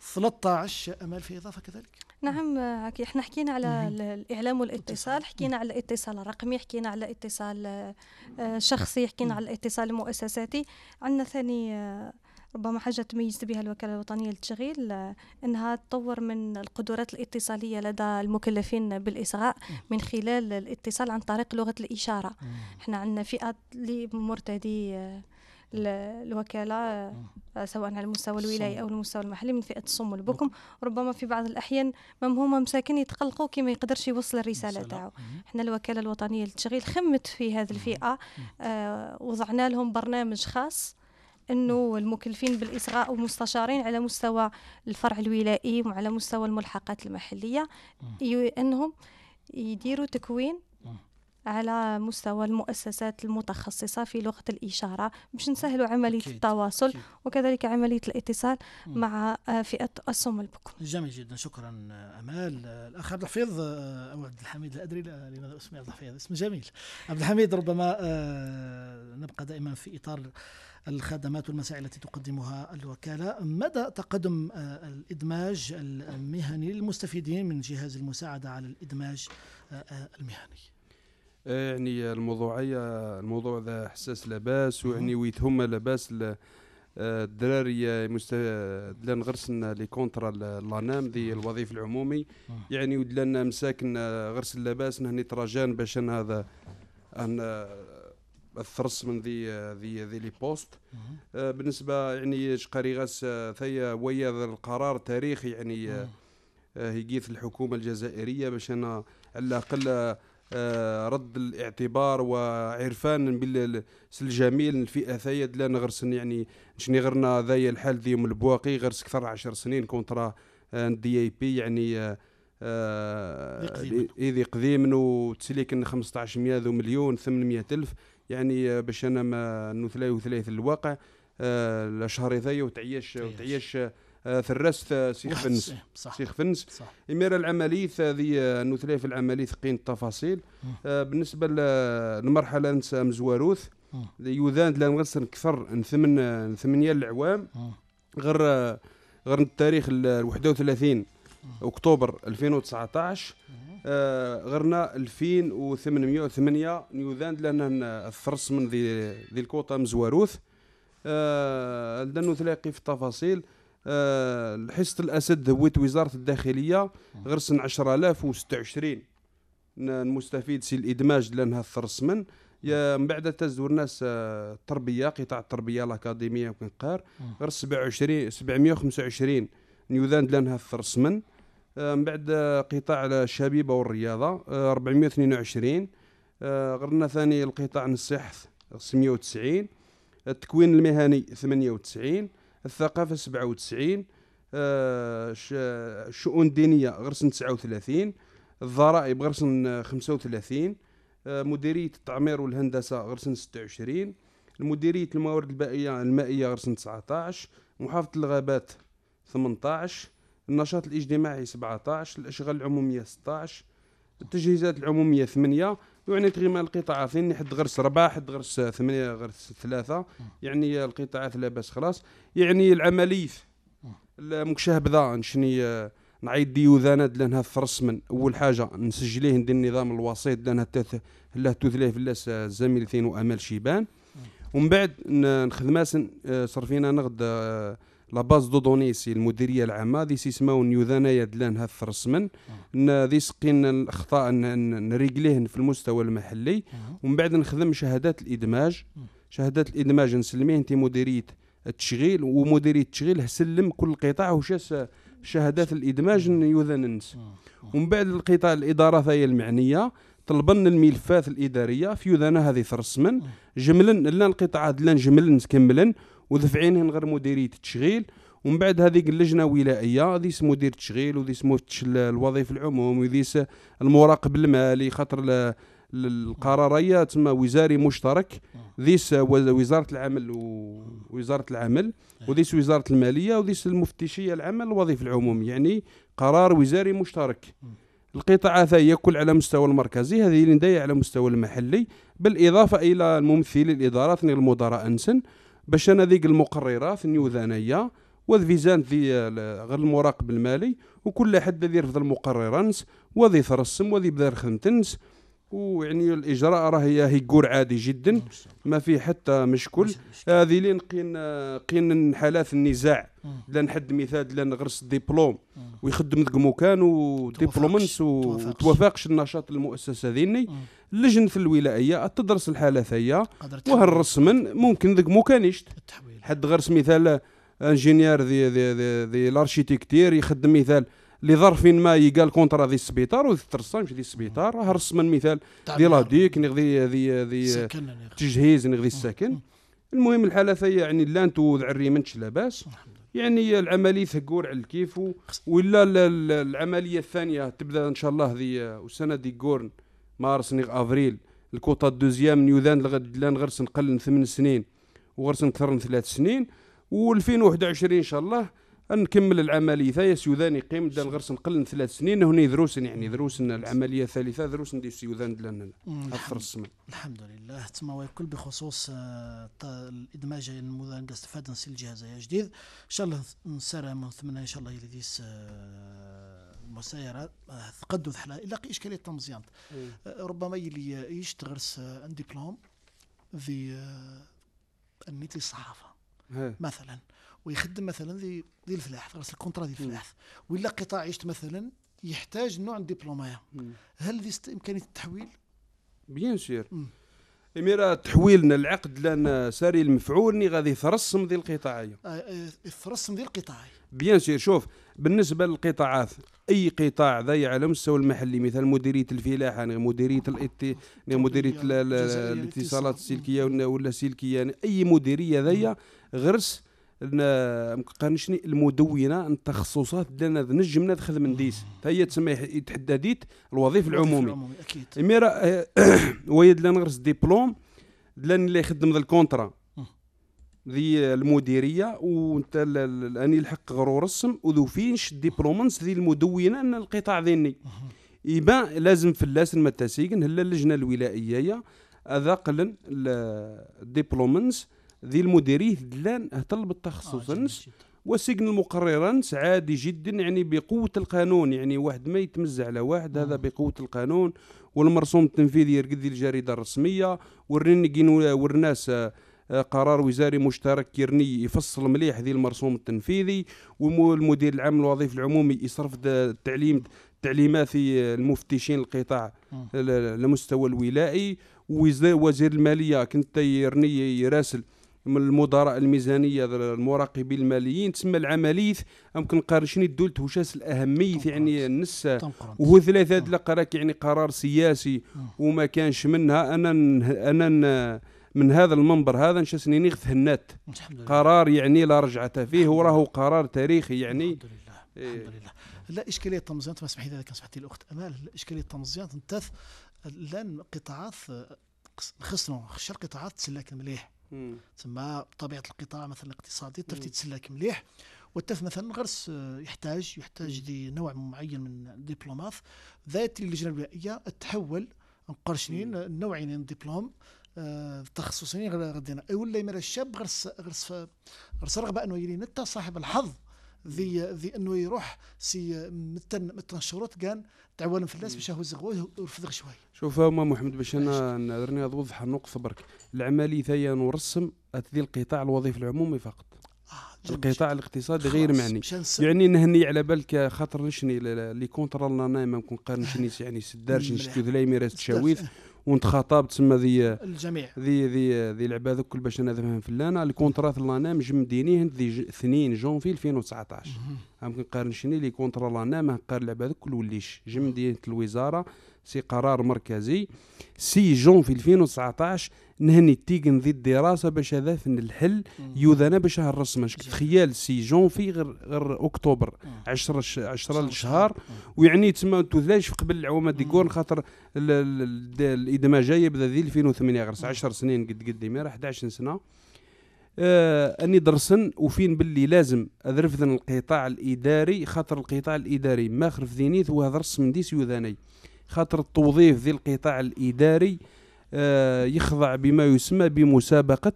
S2: 13 امال في إضافة كذلك؟
S4: نعم إحنا حكينا على الإعلام والاتصال حكينا على الاتصال الرقمي حكينا على الاتصال آه، شخصي حكينا. على الاتصال المؤسساتي. عندنا ثاني آه، ربما حاجة تميزت بها الوكالة الوطنية للتشغيل آه، أنها تطور من القدرات الاتصالية لدى المكلفين بالإصغاء من خلال الاتصال عن طريق لغة الإشارة. إحنا عندنا فئات اللي مرتدي آه، ال- الوكالة آه، سواء على المستوى الولايي. أو المستوى المحلي من فئة الصم والبكم ربما في بعض الأحيان مام هما مساكن يتقلقوا كي ما يقدرش يوصل الرسالة
S2: رسالة.
S4: تاعو. إحنا الوكالة الوطنية للتشغيل خمت في هذه الفئة آه وضعنا لهم برنامج خاص إنه المكلفين بالإصغاء ومستشارين على مستوى الفرع الولائي وعلى مستوى الملحقات المحلية إنهم يديروا تكوين. على مستوى المؤسسات المتخصصة في لغة الإشارة. باش نسهلوا عملية
S2: أكيد،
S4: التواصل
S2: أكيد.
S4: وكذلك عملية الاتصال
S2: مم.
S4: مع آه، فئة الصم البكم.
S2: جميل جدا شكرا أمال. آه، الأخ عبد الحفيظ آه، أو عبد الحميد لا أدري لا- لماذا أسمي عبد الحفيظ؟ اسم جميل. عبد الحميد ربما آه، نبقى دائما في إطار الخدمات والمسائل التي تقدمها الوكالة. مدى تقدم الإدماج المهني للمستفيدين من جهاز المساعدة على الإدماج آه، المهني؟
S3: يعني الموضوعية الموضوع ذا حساس لاباس ويعني ويتهم لاباس آه، الدراري مست... دلان غرسنا لي كونترا لانام ذي الوظيف العمومي. يعني ودلنا مساكن آه، غرس اللباس نهني تراجان باش أنا هذا أن آه، الثرس من ذي آه، ذي ذي لي بوست. آه، بالنسبة يعني شقاري غاس آه، ثيا ويا القرار تاريخي يعني آه، آه، يقيث الحكومة الجزائرية باش أنا على الأقل آه، رد الاعتبار وعرفان بال الجميل الفئة ثيا دلنا غرسن يعني شني غرنا ذايا الحال ذيهم البواقي غرس أكثر عشر سنين كونترا دي اي بي يعني آه، آه،
S2: ذي قديم.
S3: وتسليك 15 ذو مليون 800 ألف يعني آه، باش أنا ما نثلاي وثلاث الواقع آه، الاشهر ذايا وتعيش
S2: تعيش.
S3: وتعيش آه، ثرست آه، سيخ فنس
S2: صح-
S3: سيخ فنس إمير العملية هذه آه، نثلاي في العملية ثقين التفاصيل. بالنسبة للمرحلة نسى مزواروث. يوذان لا نغسل كثر من ثمن من ثمانية العوام. غير غير التاريخ ال 31 أكتوبر 2019 آه، غرنا 2808 نيوذاند لأن الثرس من ذي ذي الكوطة مزواروث. آه، لأنه تلاقي في التفاصيل. آه، حصة الأسد هويت وزارة الداخلية غرسن 10026 ن- المستفيد سي الإدماج لأنها الثرس من يا من بعد تزور ناس آه، التربية قطاع التربية الأكاديمية وكنقار. غير 27 725 نيوذاند لأنها الثرس من آه، من بعد آه، قطاع الشبيبة والرياضة آه، 422 آه، غرنا ثاني القطاع الصحة 690 التكوين المهني 98 الثقافة 97 آه، ش- الشؤون الدينية غرسن 39 الضرائب غرسن 35 آه، مديرية التعمير والهندسة غرسن 26 المديرية الموارد المائية المائية غرسن 19 محافظة الغابات 18 النشاط الاجتماعي 17 الأشغال العمومية 16 التجهيزات العمومية 8 يعني تقريبا القطاعات فين حد غرس أربعة حد غرس ثمانية غرس ثلاثة يعني القطاعات لاباس خلاص. يعني العملية المكشهبذا نشني آه، نعيد ديوذانات لانها الثرس من أول حاجة نسجليه ندير النظام الوسيط لانها تث لا تثليه في اللاس آه، زميلتين وأمال شيبان. ومن بعد ن- نخدماسن آه، صرفينا نغد آه، لا باز دو دوني سي المديرية العامة ذي سيسماو نيوذانايا دلان هذا الثرس من ن- ذي سقين الأخطاء ن- ن- نريقليه في المستوى المحلي. ومن بعد نخدم شهادات الإدماج. شهادات الإدماج نسلميه انت مديرية التشغيل ومديرية التشغيل هسلم كل قطاع وشاس شهادات الإدماج يوذن الناس ومن بعد القطاع الإدارة هي المعنية. طلبنا الملفات الإدارية في يوذانا هذه ترسمن جملا لا القطاعات لا جملا كملا ودفعينهن غير مديرية التشغيل. ومن بعد هذيك اللجنة ولائية ذيس مدير التشغيل وذيس مفتش الوظيفة العموم وذيس المراقب المالي خاطر القراريه تسمى وزاري مشترك. ذيس وزارة العمل ووزاره العمل وذيس وزارة المالية وذيس المفتشية العامه للوظيفه العموم يعني قرار وزاري مشترك. القطاعات هي كل على مستوى المركزي هذه اللي على مستوى المحلي. بالإضافة إلى الممثلين الادارات المدراء أنسن. باش أنا ذيك المقررات نيوذانيه وذفيزان في غير المراقب المالي وكل حد الذي يرفض المقررات وذي ترسم وذي بدا خدمتنس ويعني الإجراء راه هي كور عادي جدا ما فيه حتى مشكل. هذه لين قين قين حالات النزاع. لا نحد مثال لا نغرس ديبلوم. ويخدم ذك مكان وديبلومنس وتوافقش النشاط المؤسسة ذيني. اللجنة الولائية تدرس الحالة هي وهالرسمن ممكن ذك مكانيش حد غرس مثال انجينير ذي ذي ذي, ذي الارشيتكتير يخدم مثال لظرف ما يقال كونترا ذي السبيطار وذي الترسانش ذي السبيطار راه رسم مثال ذي لاديك ذي ذي ذي تجهيز ذي السكن. المهم الحالة هي يعني لا انتو ذعريمنش لاباس. يعني العملية ثقور على الكيف ولا العملية الثانية تبدأ إن شاء الله ذي والسنة دي كورن مارس نيغ أفريل. الكوطا دوزيام نيوذان لغد لأن غرس نقل ثمان سنين وغرس أكثر من ثلاث سنين. و2021 إن شاء الله نكمل العملية. ثايا سيوذان يقيم دان غرس نقل ثلاث سنين هنا دروس يعني دروس العملية الثالثة دروس ندير سيوذان دلنا
S2: الحمد, الحمد لله. تما ويكل بخصوص آه، الإدماج المذان استفاد نسي الجهاز جديد. إن شاء الله نسارع من ثمنا إن شاء الله يديس آه، المسايرة آه، تقدد حلا إلا إشكالية تمزيان ربما يلي يشتغرس ان ديبلوم في النيتي الصحافة مثلا ويخدم مثلا ذي ذي الفلاح رأس الكونترا ذي الفلاح. ولا قطاع عيشت مثلا يحتاج نوع دبلومايا هل ذي إمكانية التحويل؟
S3: بيان سير. اميرا تحويلنا العقد لأن ساري المفعول ني غادي يترسم ذي القطاعيه
S2: يترسم ذي القطاعيه
S3: بيان سير. شوف بالنسبة للقطاعات أي قطاع ذا على مستوى المحلي مثل مديرية الفلاحة مديرية الاتي مديرية الاتصالات السلكية ولا السلكيه أي مديرية ذي غرس مقارنشني المدونة التخصصات لنا نجمنا خدم نديس. هي تسمى يتحدديت الوظيفة العمومي
S2: أكيد.
S3: ميرا ويد لنا نغرس ديبلوم لأن اللي يخدم ذا الكونترا. ذي المديرية وانت أني الحق غرو رسم وذو فينش ديبلومنس ذي المدونة أن القطاع ذيني. يبان لازم في اللاس المتاسيقن هلا اللجنة الولائيه هذا قلن الديبلومنس ذي المديريه دلان اهتل بالتخصص آه وسجن المقررا عادي جدا يعني بقوة القانون يعني واحد ما يتمزع على واحد هذا بقوة القانون. والمرسوم التنفيذي يرقد الجريدة الرسمية. ورني ورناس آه، قرار وزاري مشترك يرني يفصل مليح ذي المرسوم التنفيذي. والمدير العام الوظيفي العمومي يصرف التعليم تعليمات في المفتشين القطاع لمستوى الولائي. وزير المالية كنت يرني يراسل من المدراء الميزانية المراقبين الماليين. تسمى العملية يمكن قارشني الدولت وشاس الأهمية يعني النس وهو ثلاثة لقراك يعني قرار سياسي. وما كانش منها. أنا أنا من هذا المنبر هذا نشاسني نغث هنات. قرار يعني لا رجعة فيه وراه قرار تاريخي يعني.
S2: الحمد لله. إيه. الحمد لله. لا إشكالية التمزيان ما سمحي لي كان سمحتي الأخت أمال. إشكالية التمزيان تنتث لأن قطاعات خصنا خشر قطاعات تسلك مليح. تسمى طبيعة القطاع مثلا الاقتصادي تفتي تسلك مليح والتف مثلا غرس آه، يحتاج يحتاج ذي نوع معين من الدبلومات ذات اللجنه الولائيه تحول قرشنين نوعين الدبلوم آه، تخصصين غدينا. ولا يمر الشاب غرس غرس غرس رغبة أنه يلي نتا صاحب الحظ. ذي ذي انه يروح سي متن متن شروط كان تعاون في الناس باش هو زغوه ورفض شوي.
S3: شوف هما محمد باش أنا نرني نوضح النقطه برك. العملية ثانية نرسم ذي القطاع الوظيفي العمومي فقط. آه القطاع الاقتصادي غير معني. يعني نهني على بالك خاطر نشني اللي كونترول لنا ما نكون قارن شنيس يعني سدارش نشتو ذلاي ميراس تشاويث. ونتخاطب تسمى ذي
S2: الجميع.
S3: ذي ذي ذي العباد كل باش نذهب في لانا الكونترات لانا مجمدينيه ذي 2 جونفي 2019 يمكن قارن شني لي كونترا لانا ما قار العباد كل وليش جمدينه الوزارة سي قرار مركزي. سي جون في 2019 نهني تيجن ذي الدراسة باش هذا الحل يوذنا باش هالرسمه تخيل سي جون في غير غير أكتوبر 10 10 الشهر. ويعني تسمى تثلاش قبل العوامة ديكور خاطر الادماج يبدا ذي 2008 غير 10 سنين قد قد 11 سنة. آه أني درسن وفين باللي لازم أذرفذن القطاع الإداري خاطر القطاع الإداري ما خرف ذينيث وهذا رسم ديس يوذاني. خاطر التوظيف ذي القطاع الإداري آه يخضع بما يسمى بمسابقة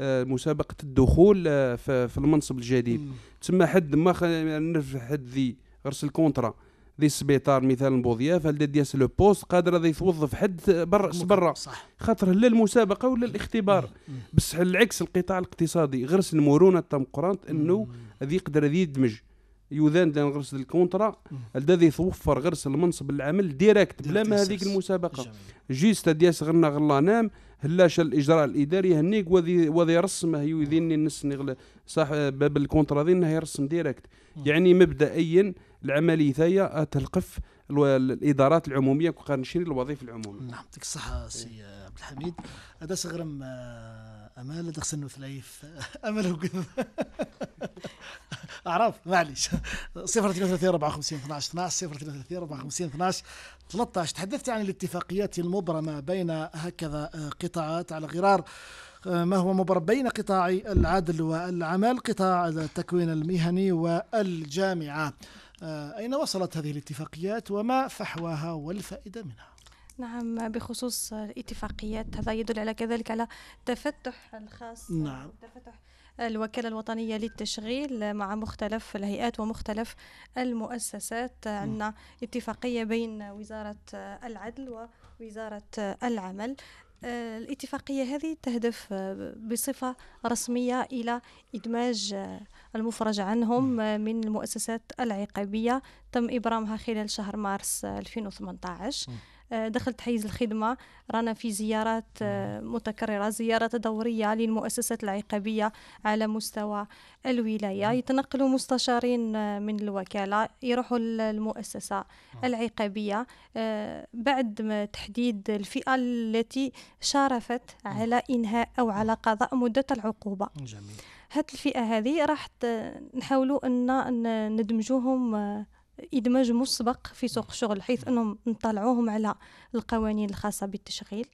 S3: آه مسابقة الدخول آه في المنصب الجديد. تسمى حد ما نرفع حد ذي غرس الكونترا ذي السبيطار مثال بوضياف هل دياس لو بوست قادر ذي يتوظف حد برا برا. خاطر لا المسابقة ولا الاختبار. بس العكس القطاع الاقتصادي غرس المرونة تم قرانت إنه ذي يقدر ذي يدمج. يوذان لأن غرس الكونترا الذي يتوفر غرس المنصب العمل ديريكت بلا ما هذيك المسابقة. جيست دياس غرنا غلا نام هلاش الإجراء الإداري هنيك وذي وذي رسم هي يذيني النس صح باب الكونترا ذي يرسم ديريكت. يعني مبدئيا العملية ثايا تلقف الإدارات العمومية كقرنشين الوظيفة العمومية.
S2: نعم يعطيك الصحة سي عبد الحميد. هذا صغرم امال خصنا ثلايف أمل اعرف معليش. 033 54 12 12 033 54 12 13 تحدثت عن الاتفاقيات المبرمة بين هكذا آه، قطاعات على غرار آه، ما هو مبرم بين قطاع العدل والعمل قطاع التكوين المهني والجامعة. آه، أين وصلت هذه الاتفاقيات وما فحواها والفائدة منها؟
S4: نعم بخصوص الاتفاقيات. هذا يدل على كذلك على تفتح الخاص
S2: نعم.
S4: تفتح الوكالة الوطنية للتشغيل مع مختلف الهيئات ومختلف المؤسسات. عندنا اتفاقية بين وزارة العدل ووزارة العمل. الاتفاقية هذه تهدف بصفة رسمية إلى إدماج المفرج عنهم من المؤسسات العقابية. تم إبرامها خلال شهر مارس 2018 آه، دخلت حيز الخدمة. رانا في زيارات آه، متكررة زيارات دورية للمؤسسات العقابية على مستوى الولاية. يتنقلوا مستشارين آه، من الوكالة يروحوا للمؤسسة العقابية بعد تحديد الفئة التي شارفت على إنهاء أو على قضاء مدة العقوبة.
S2: جميل.
S4: هاد الفئة هذه راح نحاولوا أن ندمجوهم إدماج مسبق في سوق الشغل حيث أنهم نطلعوهم على القوانين الخاصة بالتشغيل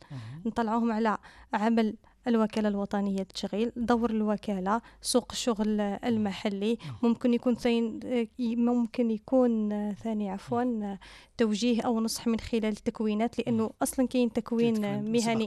S4: نطلعوهم على عمل الوكالة الوطنية للتشغيل دور الوكالة سوق الشغل المحلي ممكن يكون ثاني ممكن يكون ثاني عفوا توجيه أو نصح من خلال التكوينات لأنه أصلا كاين تكوين مهني.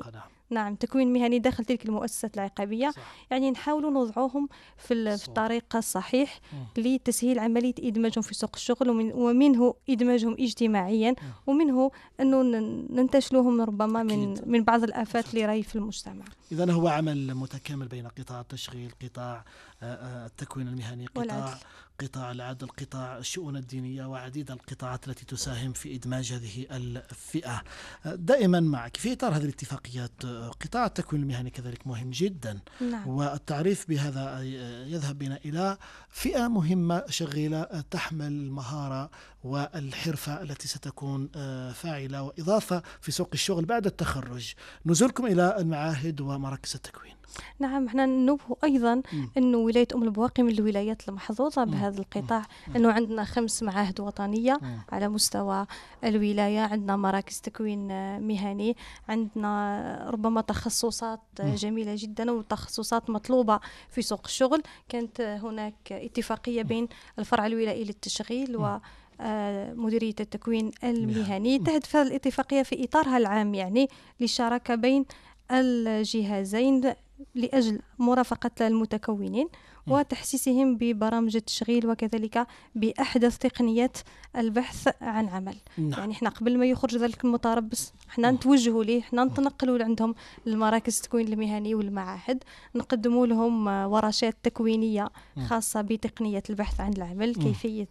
S4: نعم. تكوين مهني داخل تلك المؤسسات العقابية صح. يعني نحاول نوضعوهم في, في الطريق الصحيح. لتسهيل عملية إدماجهم في سوق الشغل ومن ومنه إدماجهم اجتماعيا م. ومنه أنه ننتشلوهم ربما أكيد. من من بعض الآفات اللي راهي في المجتمع
S2: إذا هو عمل متكامل بين قطاع التشغيل قطاع التكوين المهني قطاع والعدل. قطاع العدل قطاع الشؤون الدينية وعديد القطاعات التي تساهم في إدماج هذه الفئة دائما معك في إطار هذه الاتفاقيات قطاع التكوين المهني كذلك مهم جدا
S4: نعم.
S2: والتعريف بهذا يذهب بنا إلى فئة مهمة شغيلة تحمل المهارة والحرفة التي ستكون فاعلة وإضافة في سوق الشغل بعد التخرج نزولكم إلى المعاهد ومراكز التكوين
S4: نعم إحنا ننوه أيضا إنه ولاية أم البواقي من الولايات المحظوظة بهذا القطاع إنه عندنا خمس معاهد وطنية على مستوى الولاية عندنا مراكز تكوين مهني عندنا ربما تخصصات جميلة جدا وتخصصات مطلوبة في سوق الشغل. كانت هناك اتفاقية بين الفرع الولائي للتشغيل و آه، مديرية التكوين المهني. تهدف الاتفاقية في إطارها العام يعني للشراكة بين الجهازين لأجل مرافقة المتكونين وتحسيسهم ببرامج التشغيل وكذلك بأحدث تقنيات البحث عن عمل. نعم. يعني إحنا قبل ما يخرج ذلك المتربص إحنا نتوجهوا ليه إحنا نتنقلوا لعندهم المراكز التكوين المهني والمعاهد نقدموا لهم ورشات تكوينية خاصة بتقنية البحث عن العمل كيفية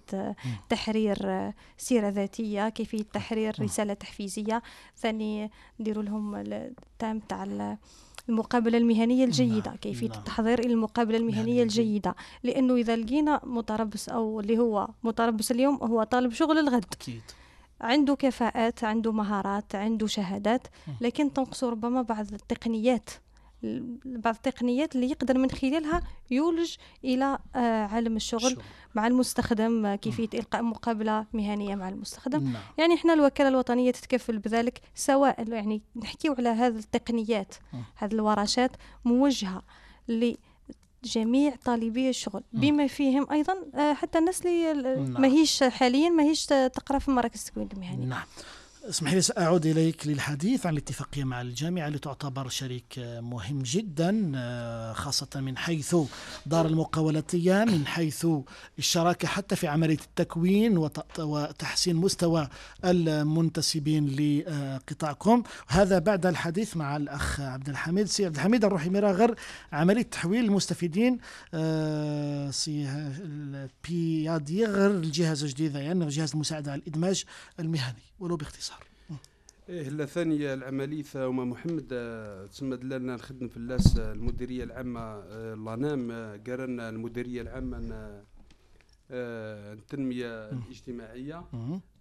S4: تحرير سيرة ذاتية كيفية تحرير رسالة تحفيزية. ثاني نديروا لهم التام تاع المقابلة المهنية الجيدة. نعم. كيفية نعم. التحضير إلى المقابلة المهنية الجيدة. لأنه إذا لقينا متربص أو اللي هو متربص اليوم هو طالب شغل الغد.
S2: أكيد.
S4: عنده كفاءات عنده مهارات عنده شهادات لكن تنقصه ربما بعض التقنيات. بعض التقنيات اللي يقدر من خلالها يولج إلى آه، عالم الشغل
S2: شغل.
S4: مع المستخدم آه، كيفية إلقاء مقابلة مهنية مع المستخدم
S2: نعم
S4: يعني إحنا الوكالة الوطنية تتكفل بذلك سواء يعني نحكيو على هذه التقنيات
S2: مم.
S4: هذه الورشات موجهة لجميع طالبي الشغل بما فيهم أيضا آه، حتى الناس اللي
S2: نعم.
S4: ماهيش حاليا ماهيش تقرأ في مراكز التكوين المهني
S2: نعم اسمح لي سأعود إليك للحديث عن الاتفاقية مع الجامعة اللي تعتبر شريك مهم جدا آه، خاصة من حيث دار المقاولاتية من حيث الشراكة حتى في عملية التكوين وت- وتحسين مستوى المنتسبين لقطاعكم. هذا بعد الحديث مع الأخ عبد الحميد. سي عبد الحميد نروح مراغر عملية تحويل المستفيدين آه، سي بياديغر الجهاز الجديدة يعني جهاز المساعدة على الإدماج المهني. ولو باختصار.
S3: إيه لا ثانية العملية هما محمد آه، تسمى دلالنا نخدم في اللاس آه، المديرية العامة آه، لانام قررنا المديرية العامة التنمية الاجتماعية.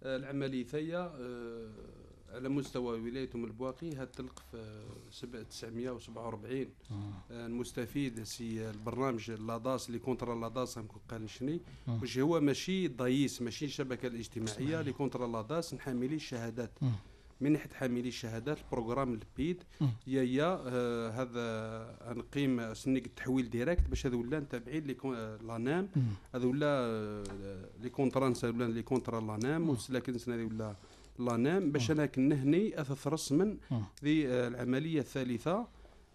S3: العملية آه، على مستوى ولاية أم البواقي هتلق في سبع- 947 آه، المستفيد سي البرنامج لاداس اللي كونترا لاداس قال شني. واش هو؟ ماشي ضيس ماشي الشبكة الاجتماعية اللي كونترا لاداس نحاملي الشهادات.
S2: مم.
S3: من ناحية حاملي الشهادات البروغرام البيد. يا يا آه هذا نقيم سنيك التحويل ديريكت باش هذا ولا تابعين لي لانام. هذا ولا لي كونترا ولا لي كونترا لانام ولكن هذه ولا لانام باش أنا كنهني اثث رسما. ذي آه، العملية الثالثة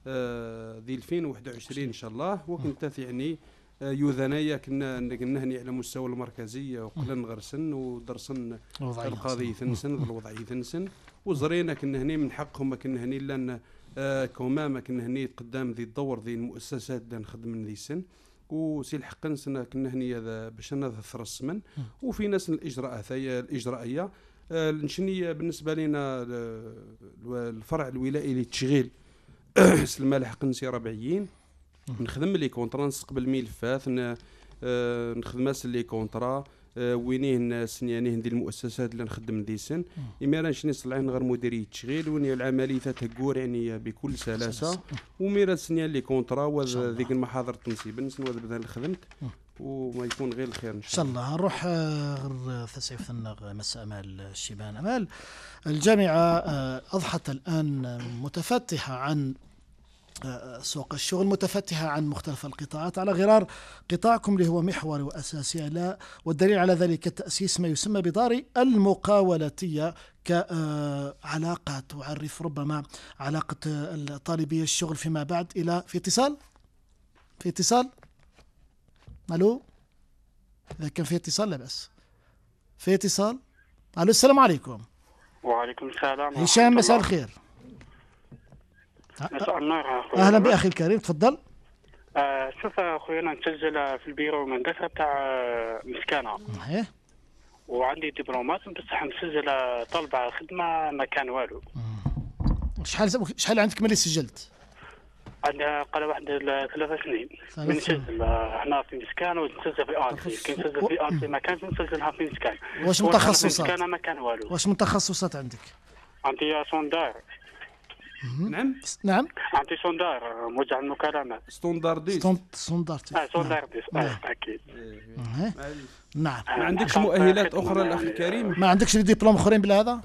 S3: آه، ذي 2021 إن شاء الله. وكنت يعني يوذنايا كنا نهني على مستوى المركزي وقلن غرسن ودرسن. القاضي ثنسن الوضعي ثنسن وزرينا كنا هني من حقهم ما كنا هني لأن آه كوما ما كنا هني قدام ذي الدور ذي المؤسسات اللي نخدم ذي السن وسي الحق نسنا كنا هني باش نذ رسما وفي ناس الاجراءات هي الإجرائية. آه نشني بالنسبة لنا ال- الفرع الولائي للتشغيل؟ سلمى الحق نسي ربعيين. نخدم لي كونترا نستقبل ملفات آه، نخدم لي كونترا. آه، وينيه الناس يعني هندي المؤسسات اللي نخدم ذي سن إما نشني صلعين غير مديرية التشغيل وين العملية تهكور يعني بكل سلاسة. وميرا سنيا لي كونترا وذ ذيك المحاضر التنصيب. نسن وذ بدل خدمت وما يكون غير الخير
S2: إن
S3: شاء الله.
S2: نروح آه، غير ثسعف ثنغ مس امال الشيبان أمال. الجامعة آه، أضحت الآن متفتحة عن سوق الشغل متفتحة عن مختلف القطاعات. على غرار قطاعكم اللي هو محوري وأساسي على والدليل على ذلك تأسيس ما يسمى بدار المقاولاتية كعلاقة تعرف ربما علاقة آه، طالبي الشغل فيما بعد إلى في اتصال؟ في اتصال؟ ألو؟ إذا كان في اتصال لا بأس. في اتصال؟ ألو السلام عليكم.
S5: وعليكم السلام.
S2: هشام مساء. الخير.
S5: مساء النور.
S2: أهلا بأخي الكريم تفضل.
S5: آه شوف أخوي أنا مسجل في البيرو المهندسه تاع آه، مسكانه
S2: إيه
S5: وعندي دبلومات بصح مسجل طلب على خدمه ما كان والو.
S2: شحال شحال عندك ملي سجلت؟
S5: عندي قال واحد ثلاث سنين.
S2: ثلاث
S5: من
S2: سنين.
S5: نسجل آه، هنا في مسكان ونسجل في ارسي كي نسجل في ارسي ما كانش نسجلها في مسكان
S2: واش متخصصات؟
S5: مسكانه ما كان والو.
S2: واش من تخصصات عندك؟
S5: عندي سوندار
S3: نعم؟
S2: نعم.
S5: عندي سوندار آه، موجه المكالمات
S3: ستوندارديست.
S2: ستوند ستوندارتي
S5: آه سوندار ديس
S2: نعم.
S5: آه، أكيد.
S2: إيه.
S3: معليش.
S2: نعم.
S3: ما عندكش مؤهلات
S5: خدمة
S3: أخرى الاخ
S5: يعني.
S3: الكريم؟
S2: ما عندكش les diplômes أخرين بلا هذا؟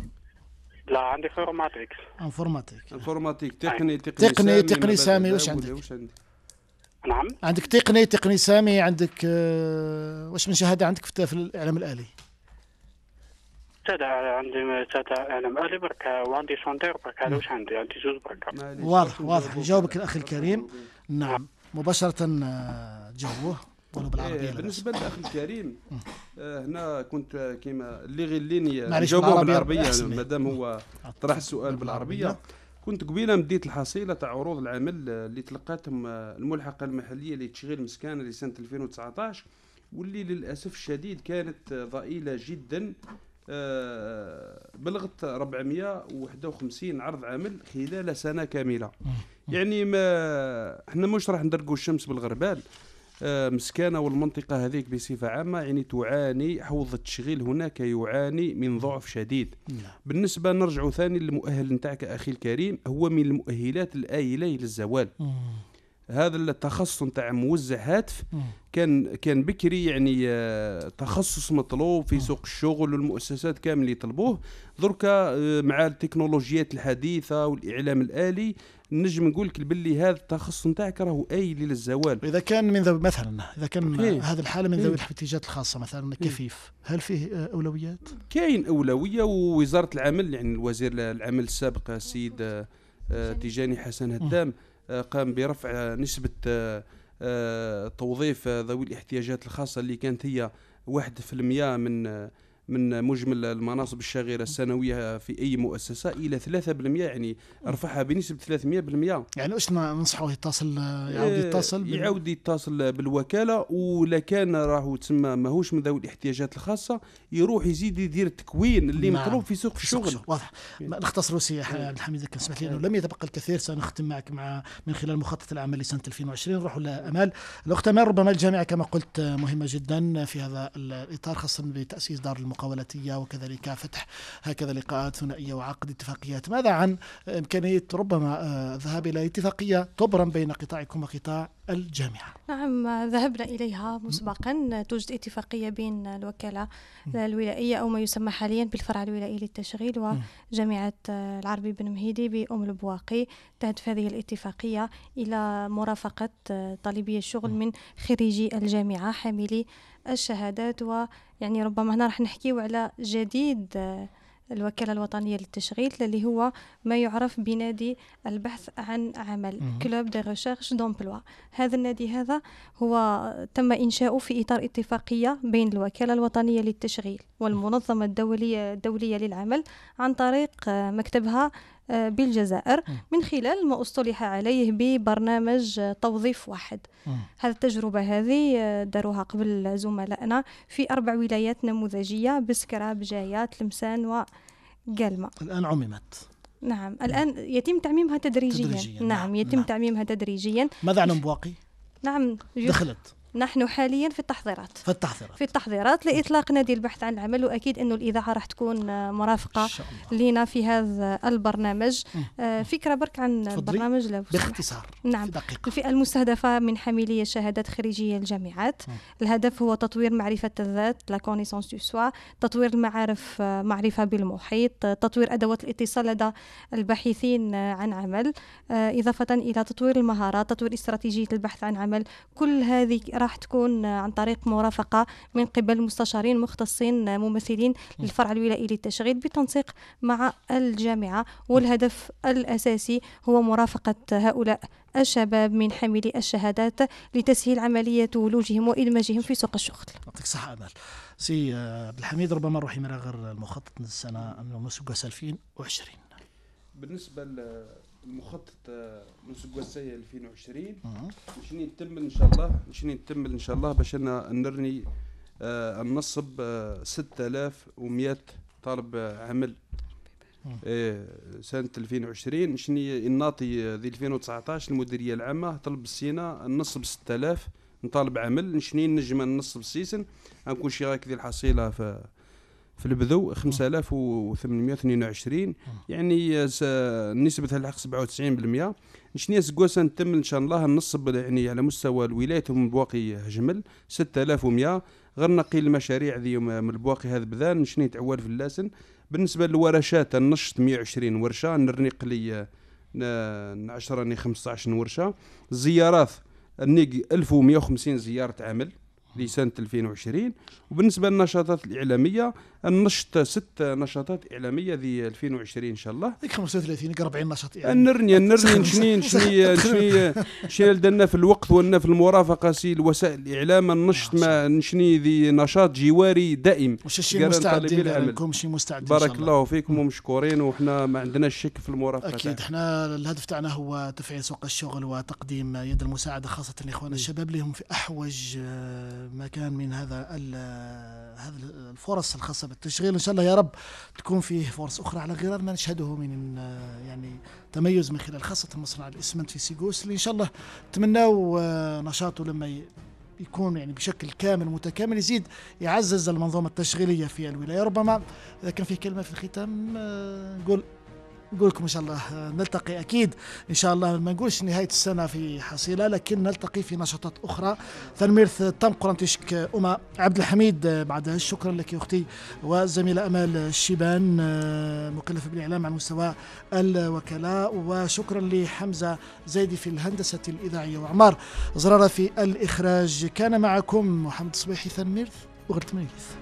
S5: لا عندي informatique
S2: informatique
S3: informatique تقني تقني
S2: تقني- تقني سامي، واش عندك؟
S3: ولا واش عندك؟
S5: نعم.
S2: عندك تقني تقني سامي عندك آه، واش من شهادة عندك في في الإعلام الآلي؟
S5: تدا عندي تدا اعلام الي بركا وعندي standard بركا واش عندي؟ عندي زوج بركا.
S2: واضح واضح. يجاوبك الأخ الكريم. نعم. مباشرة آه، جاوبه ولو بالعربية
S3: إيه. بالنسبة للأخ الكريم آه هنا كنت آه، كيما اللي غير ليني
S2: بالعربية. بالعربية.
S3: مادام هو طرح السؤال بالعربية. كنت قبيلة مديت الحصيلة تاع عروض العمل اللي تلقاتهم الملحقة المحلية لتشغيل مسكان لسنه 2019 واللي للأسف الشديد كانت ضئيلة جدا. بلغت 451 عرض عمل خلال سنة كاملة. يعني ما إحنا مش راح ندرقوا الشمس بالغربال. آه، مسكانة والمنطقة هذيك بصفة عامة يعني تعاني حوض التشغيل هناك يعاني من ضعف شديد.
S2: نعم.
S3: بالنسبة نرجع ثاني للمؤهل نتاعك أخي الكريم هو من المؤهلات الآيلة للزوال. هذا التخصص نتاع موزع هاتف
S2: مم.
S3: كان كان بكري يعني آه، تخصص مطلوب في سوق الشغل والمؤسسات كامل يطلبوه دركا آه، مع التكنولوجيات الحديثة والإعلام الآلي نجم نقول لك باللي هذا التخصص نتاعك راهو آيل للزوال
S2: واذا كان من ذوي مثلا إذا كان
S3: إيه.
S2: هذه الحالة من
S3: إيه.
S2: ذوي الاحتياجات الخاصة مثلا كفيف هل فيه آه، أولويات؟
S3: كاين أولوية ووزارة العمل يعني الوزير العمل السابق السيد تيجاني حسن هدام آه، قام برفع آه، نسبة آه، آه، توظيف آه، ذوي الاحتياجات الخاصة اللي كانت هي 1% من آه، من مجمل المناصب الشاغره السنوية في أي مؤسسة إلى 3% يعني رفعها بنسبه 300%
S2: يعني إيش ننصحه يتصل آه، يعاود
S3: آه،
S2: يتصل بال-
S3: يعاود يتصل بالوكالة ولا كان راهو تسمى ماهوش من ذوي الاحتياجات الخاصة يروح يزيد يدير التكوين اللي
S2: نعم.
S3: مطلوب في سوق الشغل.
S2: واضح. نختصر سي ح- عبد الحميد إذا كان سمحت لي أنه لم يتبقى الكثير سنختم معك مع من خلال مخطط العمل لسنة 2020 نروح لامال الأخت أمال ربما الجامعة كما قلت آه، مهمة جدا في هذا الإطار خاصه بتأسيس دار المقاولاتيه وكذلك فتح هكذا لقاءات ثنائية وعقد اتفاقيات. ماذا عن إمكانية ربما آه، الذهاب إلى اتفاقية تبرم بين قطاعكم وقطاع الجامعة.
S4: نعم ذهبنا إليها مسبقا. توجد اتفاقية بين الوكالة الولائية أو ما يسمى حاليا بالفرع الولائي للتشغيل وجامعة العربي بن مهيدي بأم البواقي. تهدف هذه الاتفاقية إلى مرافقة طالبي الشغل من خريجي الجامعة حاملي الشهادات. ويعني ربما هنا راح نحكيو على جديد الوكالة الوطنية للتشغيل اللي هو ما يعرف بنادي البحث عن عمل. club de recherche d'emploi هذا النادي هذا هو تم إنشاؤه في إطار اتفاقية بين الوكالة الوطنية للتشغيل والمنظمة الدولية الدولية للعمل عن طريق مكتبها بالجزائر من خلال ما أصطلح عليه ببرنامج آه، توظيف واحد. هذه التجربة هذه آه، داروها قبل زملائنا في أربع ولايات نموذجية بسكرة بجاية تلمسان وقلمة.
S2: الآن عممت.
S4: نعم الآن يتم تعميمها تدريجيا,
S2: تدريجياً،
S4: نعم,
S2: نعم،
S4: يتم
S2: نعم.
S4: تعميمها تدريجيا.
S2: ماذا عن بواقي
S4: نعم
S2: دخلت.
S4: نحن حاليا في التحضيرات.
S2: في التحضيرات.
S4: في التحضيرات لإطلاق نادي البحث عن العمل وأكيد أنه الإذاعة راح تكون آه،
S2: الله.
S4: لنا في هذا البرنامج. آه، فكرة برك عن. البرنامج لو.
S2: باختصار
S4: نعم.
S2: في دقيقة.
S4: الفئة المستهدفة من حاملي شهادات خريجية الجامعات. الهدف هو تطوير معرفة الذات la connaissance de soi تطوير المعارف آه، معرفة بالمحيط تطوير أدوات الاتصال لدى الباحثين عن عمل. آه، إضافة إلى تطوير المهارات تطوير استراتيجية البحث عن عمل. كل هذه راح تكون عن طريق مرافقة من قبل مستشارين مختصين ممثلين للفرع الولائي للتشغيل بالتنسيق مع الجامعة والهدف الأساسي هو مرافقة هؤلاء الشباب من حاملي الشهادات لتسهيل عملية ولوجهم وإدماجهم في سوق الشغل.
S2: يعطيك الصحة أمل سي آه، عبد الحميد ربما نروح من غير المخطط السنة المسقس 2020
S3: بالنسبة للمخطط آه، نسق وسايا 2020
S2: مم.
S3: شنو نتمل إن شاء الله؟ شنو نتمل إن شاء الله باش أنا نرني ننصب آه 6100 طالب آه، عمل.
S2: مم.
S3: آه سنة 2020 شني الناطي ذي 2019 المديرية العامة طلب السينا ننصب 6000 نطالب عمل. شني نجم ننصب السيسن؟ نكون شي هكذا الحصيلة في في البذو 5822 يعني نسبة الحق 97% شنيا سكوسا نتم إن شاء الله نصب يعني على مستوى الولايات من البواقي جمل 6100 غير نقي المشاريع ذي من البواقي هذا بذان شني تعوال في اللاسن. بالنسبة للورشات النشط 120 ورشة نرنق لي ن- 10 راني 15 ورشة. الزيارات النيق 1150 زيارة عمل لسنة 2020 وبالنسبة للنشاطات الإعلامية النشط ست نشاطات إعلامية ذي 2020 إن شاء الله.
S2: ذيك 35 ذيك 40 نشاط يعني
S3: نرني نرني شني شني شني شني لدنا في الوقت ولنا في المرافقة سي الوسائل الإعلام النشط ما شني ذي نشاط جواري دائم.
S2: الشيء
S3: قال
S2: مستعدين. لكم شيء مستعدين
S3: بارك الله. فيكم ومشكورين وحنا ما عندناش شك في
S2: المرافقة.
S3: أكيد.
S2: إحنا الهدف تاعنا هو تفعيل سوق الشغل وتقديم يد المساعدة خاصة لاخواننا الشباب اللي هم في أحوج آه، مكان من هذا ال- هذا الفرص الخاصة بالتشغيل إن شاء الله يا رب تكون فيه فرص أخرى على غرار ما نشهده من آه، يعني تميز من خلال خاصة مصنع الإسمنت في سيغوس اللي إن شاء الله نتمناو آه، نشاطه لما ي- يكون يعني بشكل كامل متكامل يزيد يعزز المنظومة التشغيلية في الولاية. ربما إذا كان في كلمة في الختام آه، نقول نقول لكم إن شاء الله آه، نلتقي أكيد إن شاء الله. ما نقولش نهاية السنة في حصيلة لكن نلتقي في نشاطات أخرى. ثنميرث تم قرنتشك أما عبد الحميد آه، بعد شكرا لك يا أختي والزميله أمال الشيبان آه، مكلفه بالإعلام على مستوى الوكلاء وشكرا لحمزة زيدي في الهندسة الإذاعية وعمار زرارة في الإخراج. كان معكم محمد صبيحي ثنميرث وغرت ميرث